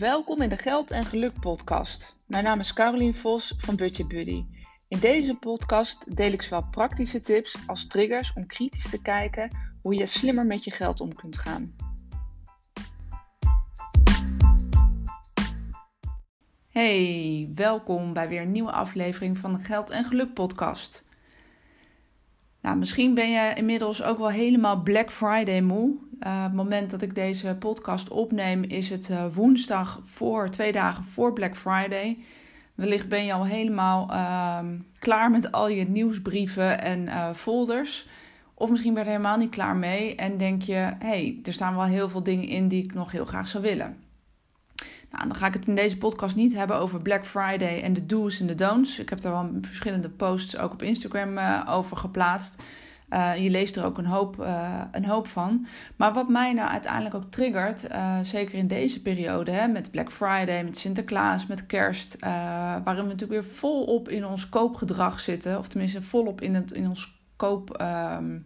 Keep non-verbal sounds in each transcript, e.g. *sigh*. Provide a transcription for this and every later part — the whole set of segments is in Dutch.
Welkom in de Geld en Geluk podcast. Mijn naam is Carolien Vos van Budget Buddy. In deze podcast deel ik zowel praktische tips als triggers om kritisch te kijken hoe je slimmer met je geld om kunt gaan. Hey, welkom bij weer een nieuwe aflevering van de Geld en Geluk podcast. Nou, misschien ben je inmiddels ook wel helemaal Black Friday moe. Uh, het moment dat ik deze podcast opneem is het uh, woensdag voor twee dagen voor Black Friday. Wellicht ben je al helemaal uh, klaar met al je nieuwsbrieven en uh, folders. Of misschien ben je er helemaal niet klaar mee en denk je: hé, hey, er staan wel heel veel dingen in die ik nog heel graag zou willen. Nou, dan ga ik het in deze podcast niet hebben over Black Friday en de do's en de don'ts. Ik heb daar wel verschillende posts ook op Instagram uh, over geplaatst. Uh, je leest er ook een hoop, uh, een hoop van. Maar wat mij nou uiteindelijk ook triggert, zeker in deze periode, hè, met Black Friday, met Sinterklaas, met Kerst, waarin we natuurlijk weer volop in ons koopgedrag zitten, of tenminste volop in, het, in ons koop. Ehm,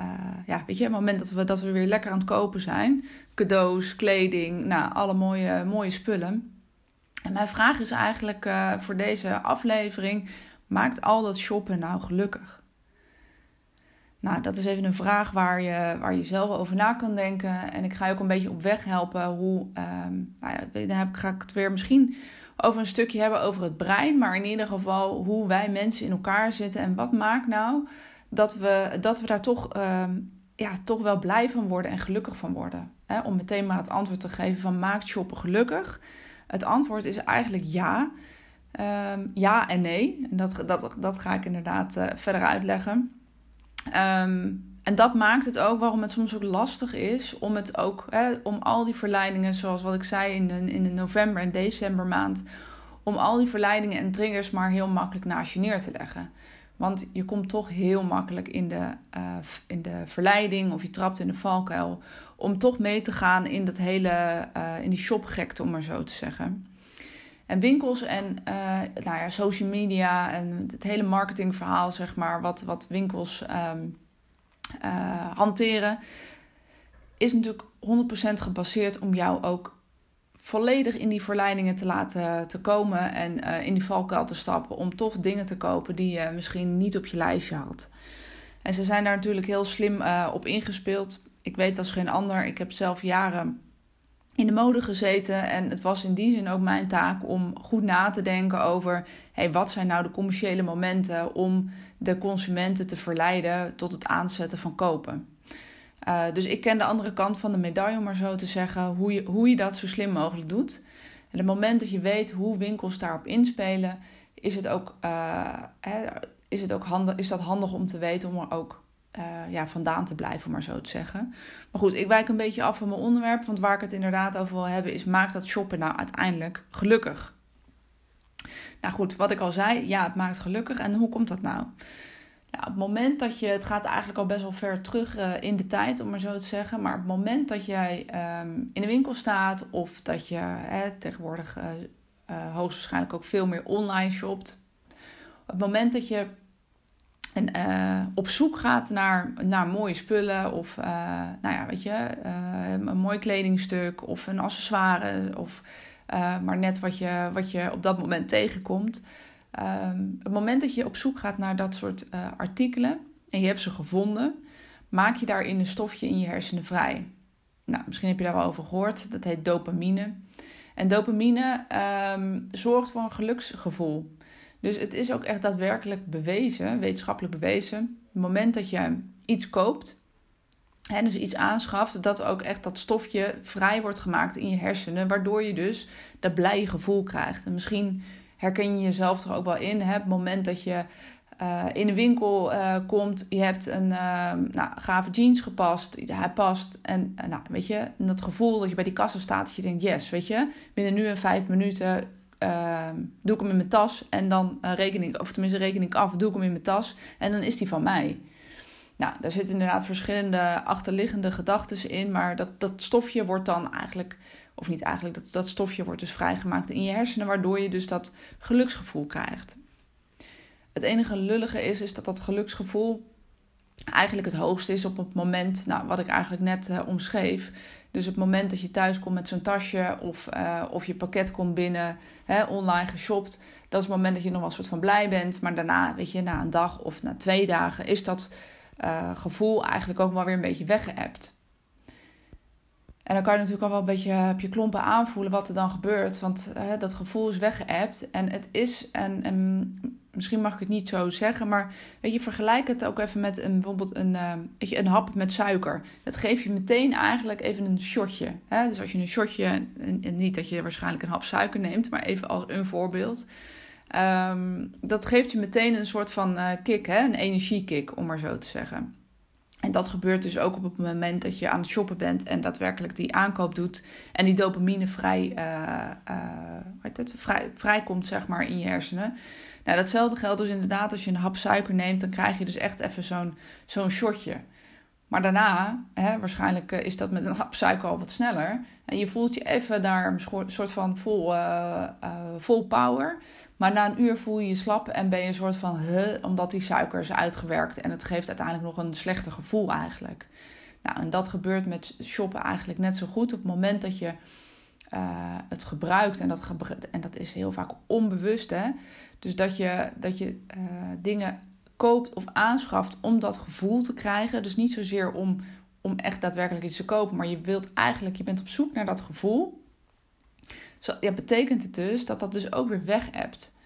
uh, ja, weet je, het moment dat we, dat we weer lekker aan het kopen zijn. Cadeaus, kleding, nou, alle mooie, mooie spullen. En mijn vraag is eigenlijk uh, voor deze aflevering: maakt al dat shoppen nou gelukkig? Nou, dat is even een vraag waar je, waar je zelf over na kan denken. En ik ga je ook een beetje op weg helpen hoe. Um, nou ja, dan heb ga ik het weer misschien over een stukje hebben over het brein. Maar in ieder geval hoe wij mensen in elkaar zitten. En wat maakt nou dat we, dat we daar toch, um, ja, toch wel blij van worden en gelukkig van worden. Om meteen maar het antwoord te geven van maakt shoppen gelukkig? Het antwoord is eigenlijk ja. Um, ja en nee. En dat, dat, dat ga ik inderdaad uh, verder uitleggen. Um, en dat maakt het ook waarom het soms ook lastig is om het ook, om al die verleidingen, zoals wat ik zei in de, in de november en december maand, om al die verleidingen en triggers maar heel makkelijk naast je neer te leggen. Want je komt toch heel makkelijk in de, uh, in de verleiding of je trapt in de valkuil om toch mee te gaan in dat hele, uh, in die shopgekte, om maar zo te zeggen. En winkels en uh, nou ja, social media en het hele marketingverhaal, zeg maar, wat, wat winkels um, hanteren, is natuurlijk 100% gebaseerd om jou ook volledig in die verleidingen te laten te komen en uh, in die valkuil te stappen om toch dingen te kopen die je misschien niet op je lijstje had. En ze zijn daar natuurlijk heel slim uh, op ingespeeld. Ik weet als geen ander. Ik heb zelf jaren in de mode gezeten en het was in die zin ook mijn taak om goed na te denken over hey, wat zijn nou de commerciële momenten om de consumenten te verleiden tot het aanzetten van kopen. Uh, dus ik ken de andere kant van de medaille, om maar zo te zeggen, hoe je, hoe je dat zo slim mogelijk doet. En het moment dat je weet hoe winkels daarop inspelen, is het ook, uh, hè, is het ook handig, is dat handig om te weten om er ook uh, ja, vandaan te blijven, om maar zo te zeggen. Maar goed, ik wijk een beetje af van mijn onderwerp, want waar ik het inderdaad over wil hebben, is maakt dat shoppen nou uiteindelijk gelukkig? Nou goed, wat ik al zei, ja, het maakt gelukkig. En hoe komt dat nou? Ja, op het moment dat je, het gaat eigenlijk al best wel ver terug uh, in de tijd, om maar zo te zeggen. Maar op het moment dat jij um, in de winkel staat of dat je hè, tegenwoordig uh, uh, hoogstwaarschijnlijk ook veel meer online shopt. Op het moment dat je op zoek gaat naar, naar mooie spullen of nou ja, weet je, een mooi kledingstuk of een accessoire of maar net wat je, wat je op dat moment tegenkomt Um, het moment dat je op zoek gaat naar dat soort uh, artikelen en je hebt ze gevonden, maak je daarin een stofje in je hersenen vrij. Nou, misschien heb je daar wel over gehoord. Dat heet dopamine. En dopamine um, zorgt voor een geluksgevoel. Dus het is ook echt daadwerkelijk bewezen, wetenschappelijk bewezen. Het moment dat je iets koopt, en dus iets aanschaft, dat ook echt dat stofje vrij wordt gemaakt in je hersenen, waardoor je dus dat blije gevoel krijgt. En misschien herken je jezelf toch ook wel in. Hè? Het moment dat je uh, in de winkel uh, komt, je hebt een uh, nou, gave jeans gepast, hij past. En nou, weet je, dat gevoel dat je bij die kassa staat, dat je denkt, yes, weet je, binnen nu en vijf minuten ehm, doe ik hem in mijn tas. En dan reken ik, of tenminste reken ik af, doe ik hem in mijn tas. En dan is die van mij. Nou, daar zitten inderdaad verschillende achterliggende gedachten in, maar dat, dat stofje wordt dan eigenlijk of niet eigenlijk, dat, dat stofje wordt dus vrijgemaakt in je hersenen, waardoor je dus dat geluksgevoel krijgt. Het enige lullige is, is dat dat geluksgevoel eigenlijk het hoogste is op het moment, nou, wat ik eigenlijk net uh, omschreef. Dus het moment dat je thuis komt met zo'n tasje of, uh, of je pakket komt binnen, hè, online geshopt. Dat is het moment dat je nog wel een soort van blij bent. Maar daarna, weet je, na een dag of na twee dagen is dat uh, gevoel eigenlijk ook wel weer een beetje weggeëpt. En dan kan je natuurlijk al wel een beetje op je klompen aanvoelen wat er dan gebeurt. Want uh, dat gevoel is weggeëpt. En het is, en, en, misschien mag ik het niet zo zeggen, maar weet je, vergelijk het ook even met een, bijvoorbeeld een, weet je, een hap met suiker. Dat geeft je meteen eigenlijk even een shotje. Hè? Dus als je een shotje, en, niet dat je waarschijnlijk een hap suiker neemt, maar even als een voorbeeld. Um, dat geeft je meteen een soort van uh, kick, hè? een energiekick, om maar zo te zeggen. En dat gebeurt dus ook op het moment dat je aan het shoppen bent en daadwerkelijk die aankoop doet en die dopamine vrij, uh, het, vrij, vrijkomt zeg maar, in je hersenen. Nou, datzelfde geldt dus inderdaad als je een hap suiker neemt, dan krijg je dus echt even zo'n zo'n shotje. Maar daarna, hè, waarschijnlijk is dat met een hap suiker al wat sneller. En je voelt je even daar een soort van vol, uh, uh, vol power. Maar na een uur voel je je slap en ben je een soort van... Omdat die suiker is uitgewerkt. En het geeft uiteindelijk nog een slechter gevoel eigenlijk. Nou, en dat gebeurt met shoppen eigenlijk net zo goed. Op het moment dat je het gebruikt. En dat, en dat is heel vaak onbewust. Hè? Dus dat je, dat je dingen koopt of aanschaft om dat gevoel te krijgen. Dus niet zozeer om, om echt daadwerkelijk iets te kopen, maar je wilt eigenlijk, je bent op zoek naar dat gevoel. Zo, ja, betekent het dus dat dat dus ook weer weg hebt.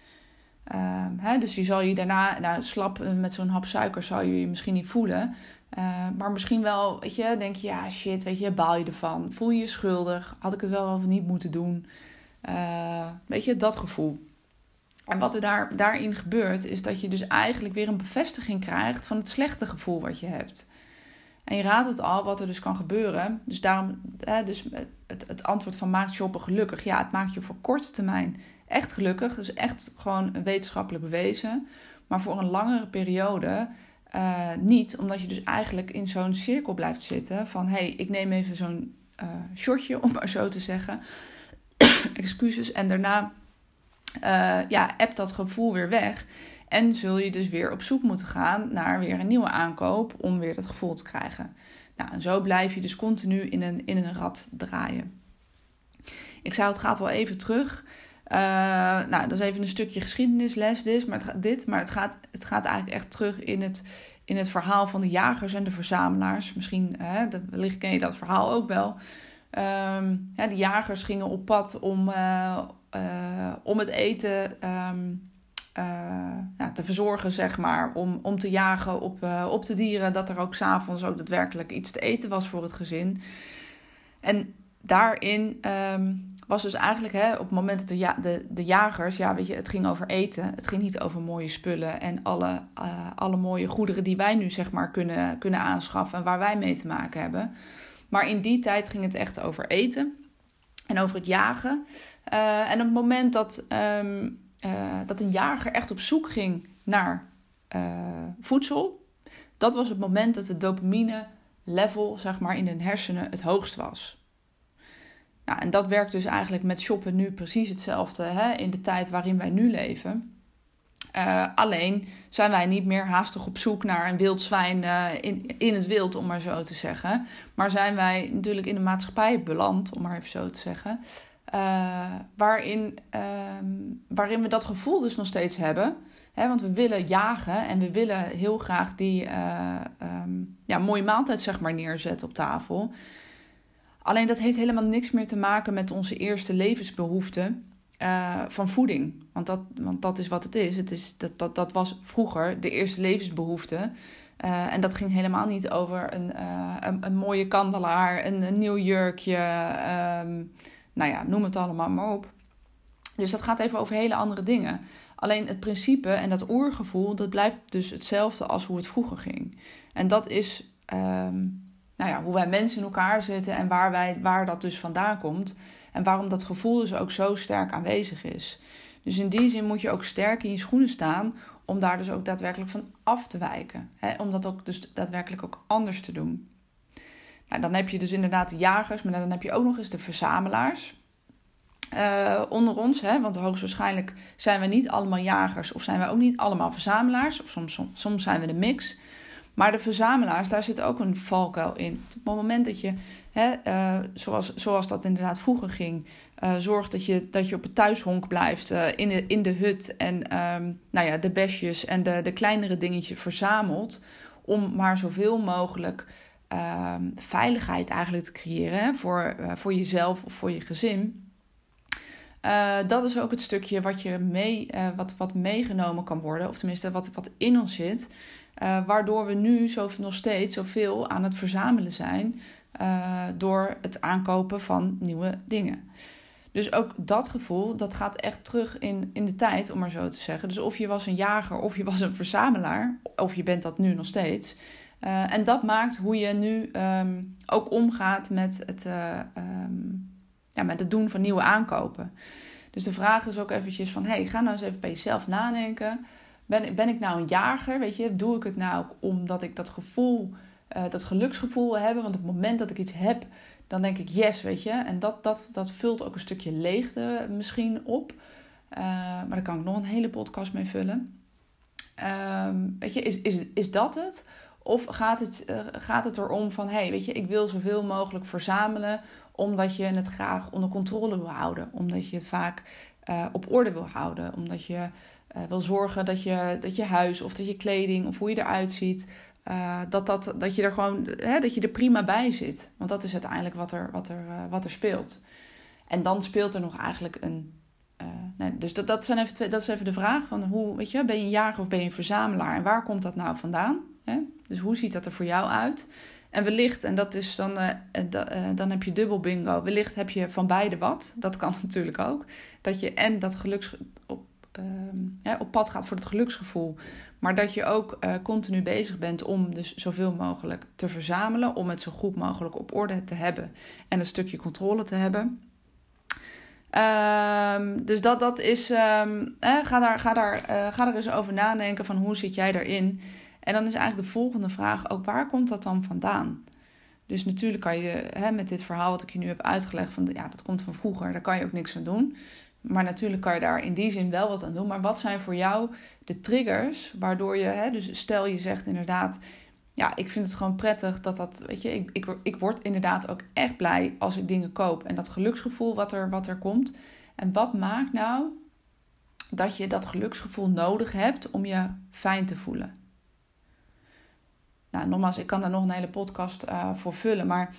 Um, hè, dus je zal je daarna, nou, slap met zo'n hap suiker zal je je misschien niet voelen. Uh, maar misschien wel, weet je, denk je, ja shit, weet je, baal je ervan. Voel je je schuldig? Had ik het wel of niet moeten doen? Uh, weet je, dat gevoel. En wat er daar, daarin gebeurt, is dat je dus eigenlijk weer een bevestiging krijgt van het slechte gevoel wat je hebt. En je raadt het al wat er dus kan gebeuren. Dus daarom, hè, dus het, het antwoord van maakt shoppen gelukkig. Ja, het maakt je voor korte termijn echt gelukkig. Dus echt gewoon wetenschappelijk bewezen. Maar voor een langere periode uh, niet. Omdat je dus eigenlijk in zo'n cirkel blijft zitten. Van hé, hey, ik neem even zo'n uh, shotje, om maar zo te zeggen. *coughs* Excuses. En daarna uh, ja, hebt dat gevoel weer weg. En zul je dus weer op zoek moeten gaan naar weer een nieuwe aankoop om weer dat gevoel te krijgen. Nou, en zo blijf je dus continu in een, in een rad draaien. Ik zou het gaat wel even terug. Uh, nou, dat is even een stukje geschiedenisles dit, maar het, dit, maar het, gaat, het gaat eigenlijk echt terug in het, in het verhaal van de jagers en de verzamelaars. Misschien, hè, wellicht ken je dat verhaal ook wel. Ja, de jagers gingen op pad om, uh, uh, om het eten um, uh, ja, te verzorgen, zeg maar. Om, om te jagen op, uh, op de dieren. Dat er ook s'avonds ook daadwerkelijk iets te eten was voor het gezin. En daarin um, was dus eigenlijk hè, op het moment dat de, ja, de, de jagers, ja, weet je, het ging over eten. Het ging niet over mooie spullen en alle, alle mooie goederen die wij nu zeg maar kunnen, kunnen aanschaffen en waar wij mee te maken hebben. Maar in die tijd ging het echt over eten en over het jagen. Uh, en op het moment dat, um, uh, dat een jager echt op zoek ging naar uh, voedsel, dat was het moment dat het dopamine level zeg maar, in de hersenen het hoogst was. Nou, en dat werkt dus eigenlijk met shoppen nu precies hetzelfde hè, in de tijd waarin wij nu leven. Alleen zijn wij niet meer haastig op zoek naar een wild zwijn uh, in, in het wild, om maar zo te zeggen. Maar zijn wij natuurlijk in de maatschappij beland, om maar even zo te zeggen. Uh, waarin, waarin we dat gevoel dus nog steeds hebben. Hè, want we willen jagen en we willen heel graag die um, ja, mooie maaltijd zeg maar, neerzetten op tafel. Alleen dat heeft helemaal niks meer te maken met onze eerste levensbehoeften. Uh, van voeding. Want dat, want dat is wat het is. Het is dat, dat, dat was vroeger de eerste levensbehoefte. Uh, en dat ging helemaal niet over een, uh, een, een, mooie kandelaar, een, een nieuw jurkje. Um, nou ja, noem het allemaal maar op. Dus dat gaat even over hele andere dingen. Alleen het principe en dat oergevoel, dat blijft dus hetzelfde als hoe het vroeger ging. En dat is um, nou ja, hoe wij mensen in elkaar zitten en waar, wij, waar dat dus vandaan komt. En waarom dat gevoel dus ook zo sterk aanwezig is. Dus in die zin moet je ook sterk in je schoenen staan om daar dus ook daadwerkelijk van af te wijken. Hè? Om dat ook dus daadwerkelijk ook anders te doen. Nou, dan heb je dus inderdaad de jagers, maar dan heb je ook nog eens de verzamelaars. Uh, onder ons, hè? want hoogstwaarschijnlijk zijn we niet allemaal jagers of zijn we ook niet allemaal verzamelaars. Of soms, soms zijn we de mix. Maar de verzamelaars, daar zit ook een valkuil in. Op het moment dat je, hè, uh, zoals, zoals dat inderdaad vroeger ging, uh, zorgt dat je, dat je op het thuishonk blijft uh, in, de, in de hut en um, nou ja, de besjes en de, de kleinere dingetjes verzamelt. Om maar zoveel mogelijk uh, veiligheid eigenlijk te creëren voor, voor jezelf of voor je gezin. dat is ook het stukje wat, je mee, wat, wat meegenomen kan worden, of tenminste wat, wat in ons zit. Waardoor we nu zo, nog steeds zoveel aan het verzamelen zijn door het aankopen van nieuwe dingen. Dus ook dat gevoel, dat gaat echt terug in, in de tijd, om maar zo te zeggen. Dus of je was een jager of je was een verzamelaar, of je bent dat nu nog steeds. Uh, en dat maakt hoe je nu um, ook omgaat met het, um, ja, met het doen van nieuwe aankopen. Dus de vraag is ook eventjes van, hey, ga nou eens even bij jezelf nadenken. Ben, ben ik nou een jager, weet je? Doe ik het nou omdat ik dat gevoel, uh, dat geluksgevoel wil hebben? Want op het moment dat ik iets heb, dan denk ik yes, weet je. En dat, dat, dat vult ook een stukje leegte misschien op. Uh, maar daar kan ik nog een hele podcast mee vullen. Um, weet je, is, is, is dat het? Of gaat het, uh, gaat het erom van, hey, weet je, ik wil zoveel mogelijk verzamelen omdat je het graag onder controle wil houden. Omdat je het vaak op orde wil houden. Omdat je wil zorgen dat je, dat je huis of dat je kleding of hoe je eruit ziet, uh, dat, dat, dat je er gewoon hè, dat je er prima bij zit. Want dat is uiteindelijk wat er, wat er, uh, wat er speelt. En dan speelt er nog eigenlijk een. Uh, dus dat, dat, zijn even twee, dat is even de vraag: van hoe, weet je, ben je een jager of ben je een verzamelaar? En waar komt dat nou vandaan? Hè? Dus hoe ziet dat er voor jou uit? En wellicht, en dat is dan, dan heb je dubbel bingo. Wellicht heb je van beide wat. Dat kan *laughs* natuurlijk ook. Dat je en dat geluks op, ehm, op pad gaat voor het geluksgevoel. Maar dat je ook uh, continu bezig bent om dus zoveel mogelijk te verzamelen. Om het zo goed mogelijk op orde te hebben. En een stukje controle te hebben. Um, dus dat, dat is. Um, eh, ga, daar, ga, daar, uh, ga er eens over nadenken van hoe zit jij daarin. En dan is eigenlijk de volgende vraag ook waar komt dat dan vandaan? Dus natuurlijk kan je hè, met dit verhaal wat ik je nu heb uitgelegd, van ja, dat komt van vroeger, daar kan je ook niks aan doen. Maar natuurlijk kan je daar in die zin wel wat aan doen. Maar wat zijn voor jou de triggers waardoor je, hè, dus stel je zegt inderdaad, ja, ik vind het gewoon prettig dat dat, weet je, ik, ik, word inderdaad ook echt blij als ik dingen koop. En dat geluksgevoel wat er, wat er komt. En wat maakt nou dat je dat geluksgevoel nodig hebt om je fijn te voelen? Nou, nogmaals, ik kan daar nog een hele podcast uh, voor vullen, maar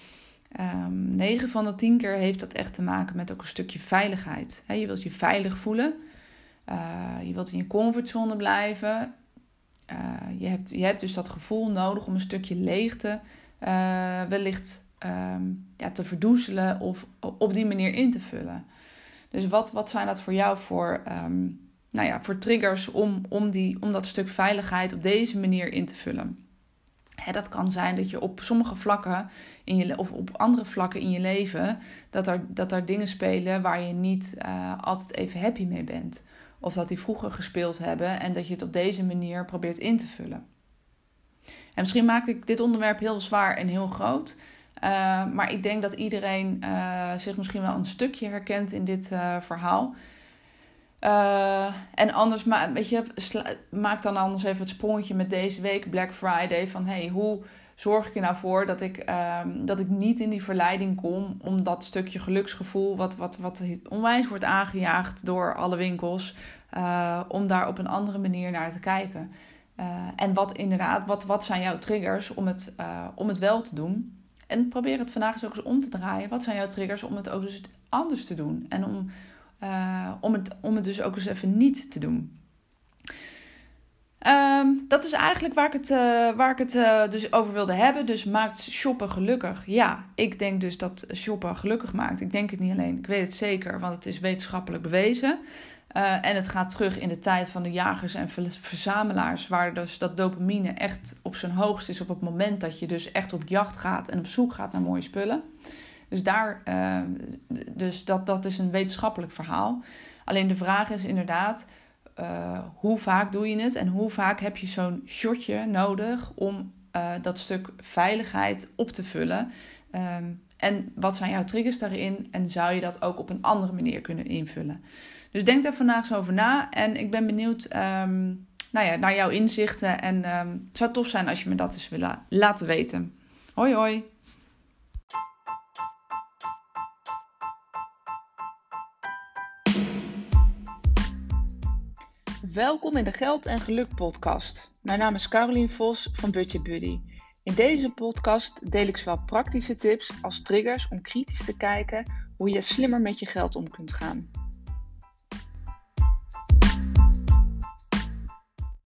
Um, ehm, 9 van de 10 keer heeft dat echt te maken met ook een stukje veiligheid. je wilt je veilig voelen. Uh, je wilt in je comfortzone blijven. Uh, je, hebt, je hebt dus dat gevoel nodig om een stukje leegte uh, wellicht um, ja, te verdoezelen of op die manier in te vullen. Dus wat, wat zijn dat voor jou voor, um, nou ja, voor triggers om, om, die, om dat stuk veiligheid op deze manier in te vullen? Dat kan zijn dat je op sommige vlakken in je, of op andere vlakken in je leven, dat er, dat er dingen spelen waar je niet uh, altijd even happy mee bent. Of dat die vroeger gespeeld hebben en dat je het op deze manier probeert in te vullen. En misschien maak ik dit onderwerp heel zwaar en heel groot. Uh, maar ik denk dat iedereen uh, zich misschien wel een stukje herkent in dit verhaal. Uh, en anders, weet je, maak dan anders even het sprongetje met deze week Black Friday. Van hey, hoe zorg ik er nou voor dat ik, um, dat ik niet in die verleiding kom om dat stukje geluksgevoel, wat, wat, wat onwijs wordt aangejaagd door alle winkels, uh, om daar op een andere manier naar te kijken. Uh, en wat inderdaad, wat, wat zijn jouw triggers om het, om het wel te doen? En probeer het vandaag eens ook eens om te draaien. Wat zijn jouw triggers om het ook eens anders te doen? En om uh, om, het, om het dus ook eens even niet te doen. Um, dat is eigenlijk waar ik het, uh, waar ik het uh, dus over wilde hebben. Dus maakt shoppen gelukkig? Ja, ik denk dus dat shoppen gelukkig maakt. Ik denk het niet alleen, ik weet het zeker, want het is wetenschappelijk bewezen. En het gaat terug in de tijd van de jagers en verzamelaars, waar dus dat dopamine echt op zijn hoogst is op het moment dat je dus echt op jacht gaat en op zoek gaat naar mooie spullen. Dus, daar, uh, dus dat, dat is een wetenschappelijk verhaal. Alleen de vraag is inderdaad, uh, hoe vaak doe je het en hoe vaak heb je zo'n shotje nodig om uh, dat stuk veiligheid op te vullen? Um, en wat zijn jouw triggers daarin en zou je dat ook op een andere manier kunnen invullen? Dus denk daar vandaag eens over na en ik ben benieuwd um, nou ja, naar jouw inzichten. En het zou tof zijn als je me dat eens wil laten weten. Hoi hoi! Welkom in de Geld en Geluk podcast. Mijn naam is Caroline Vos van Budget Buddy. In deze podcast deel ik zowel praktische tips als triggers om kritisch te kijken hoe je slimmer met je geld om kunt gaan.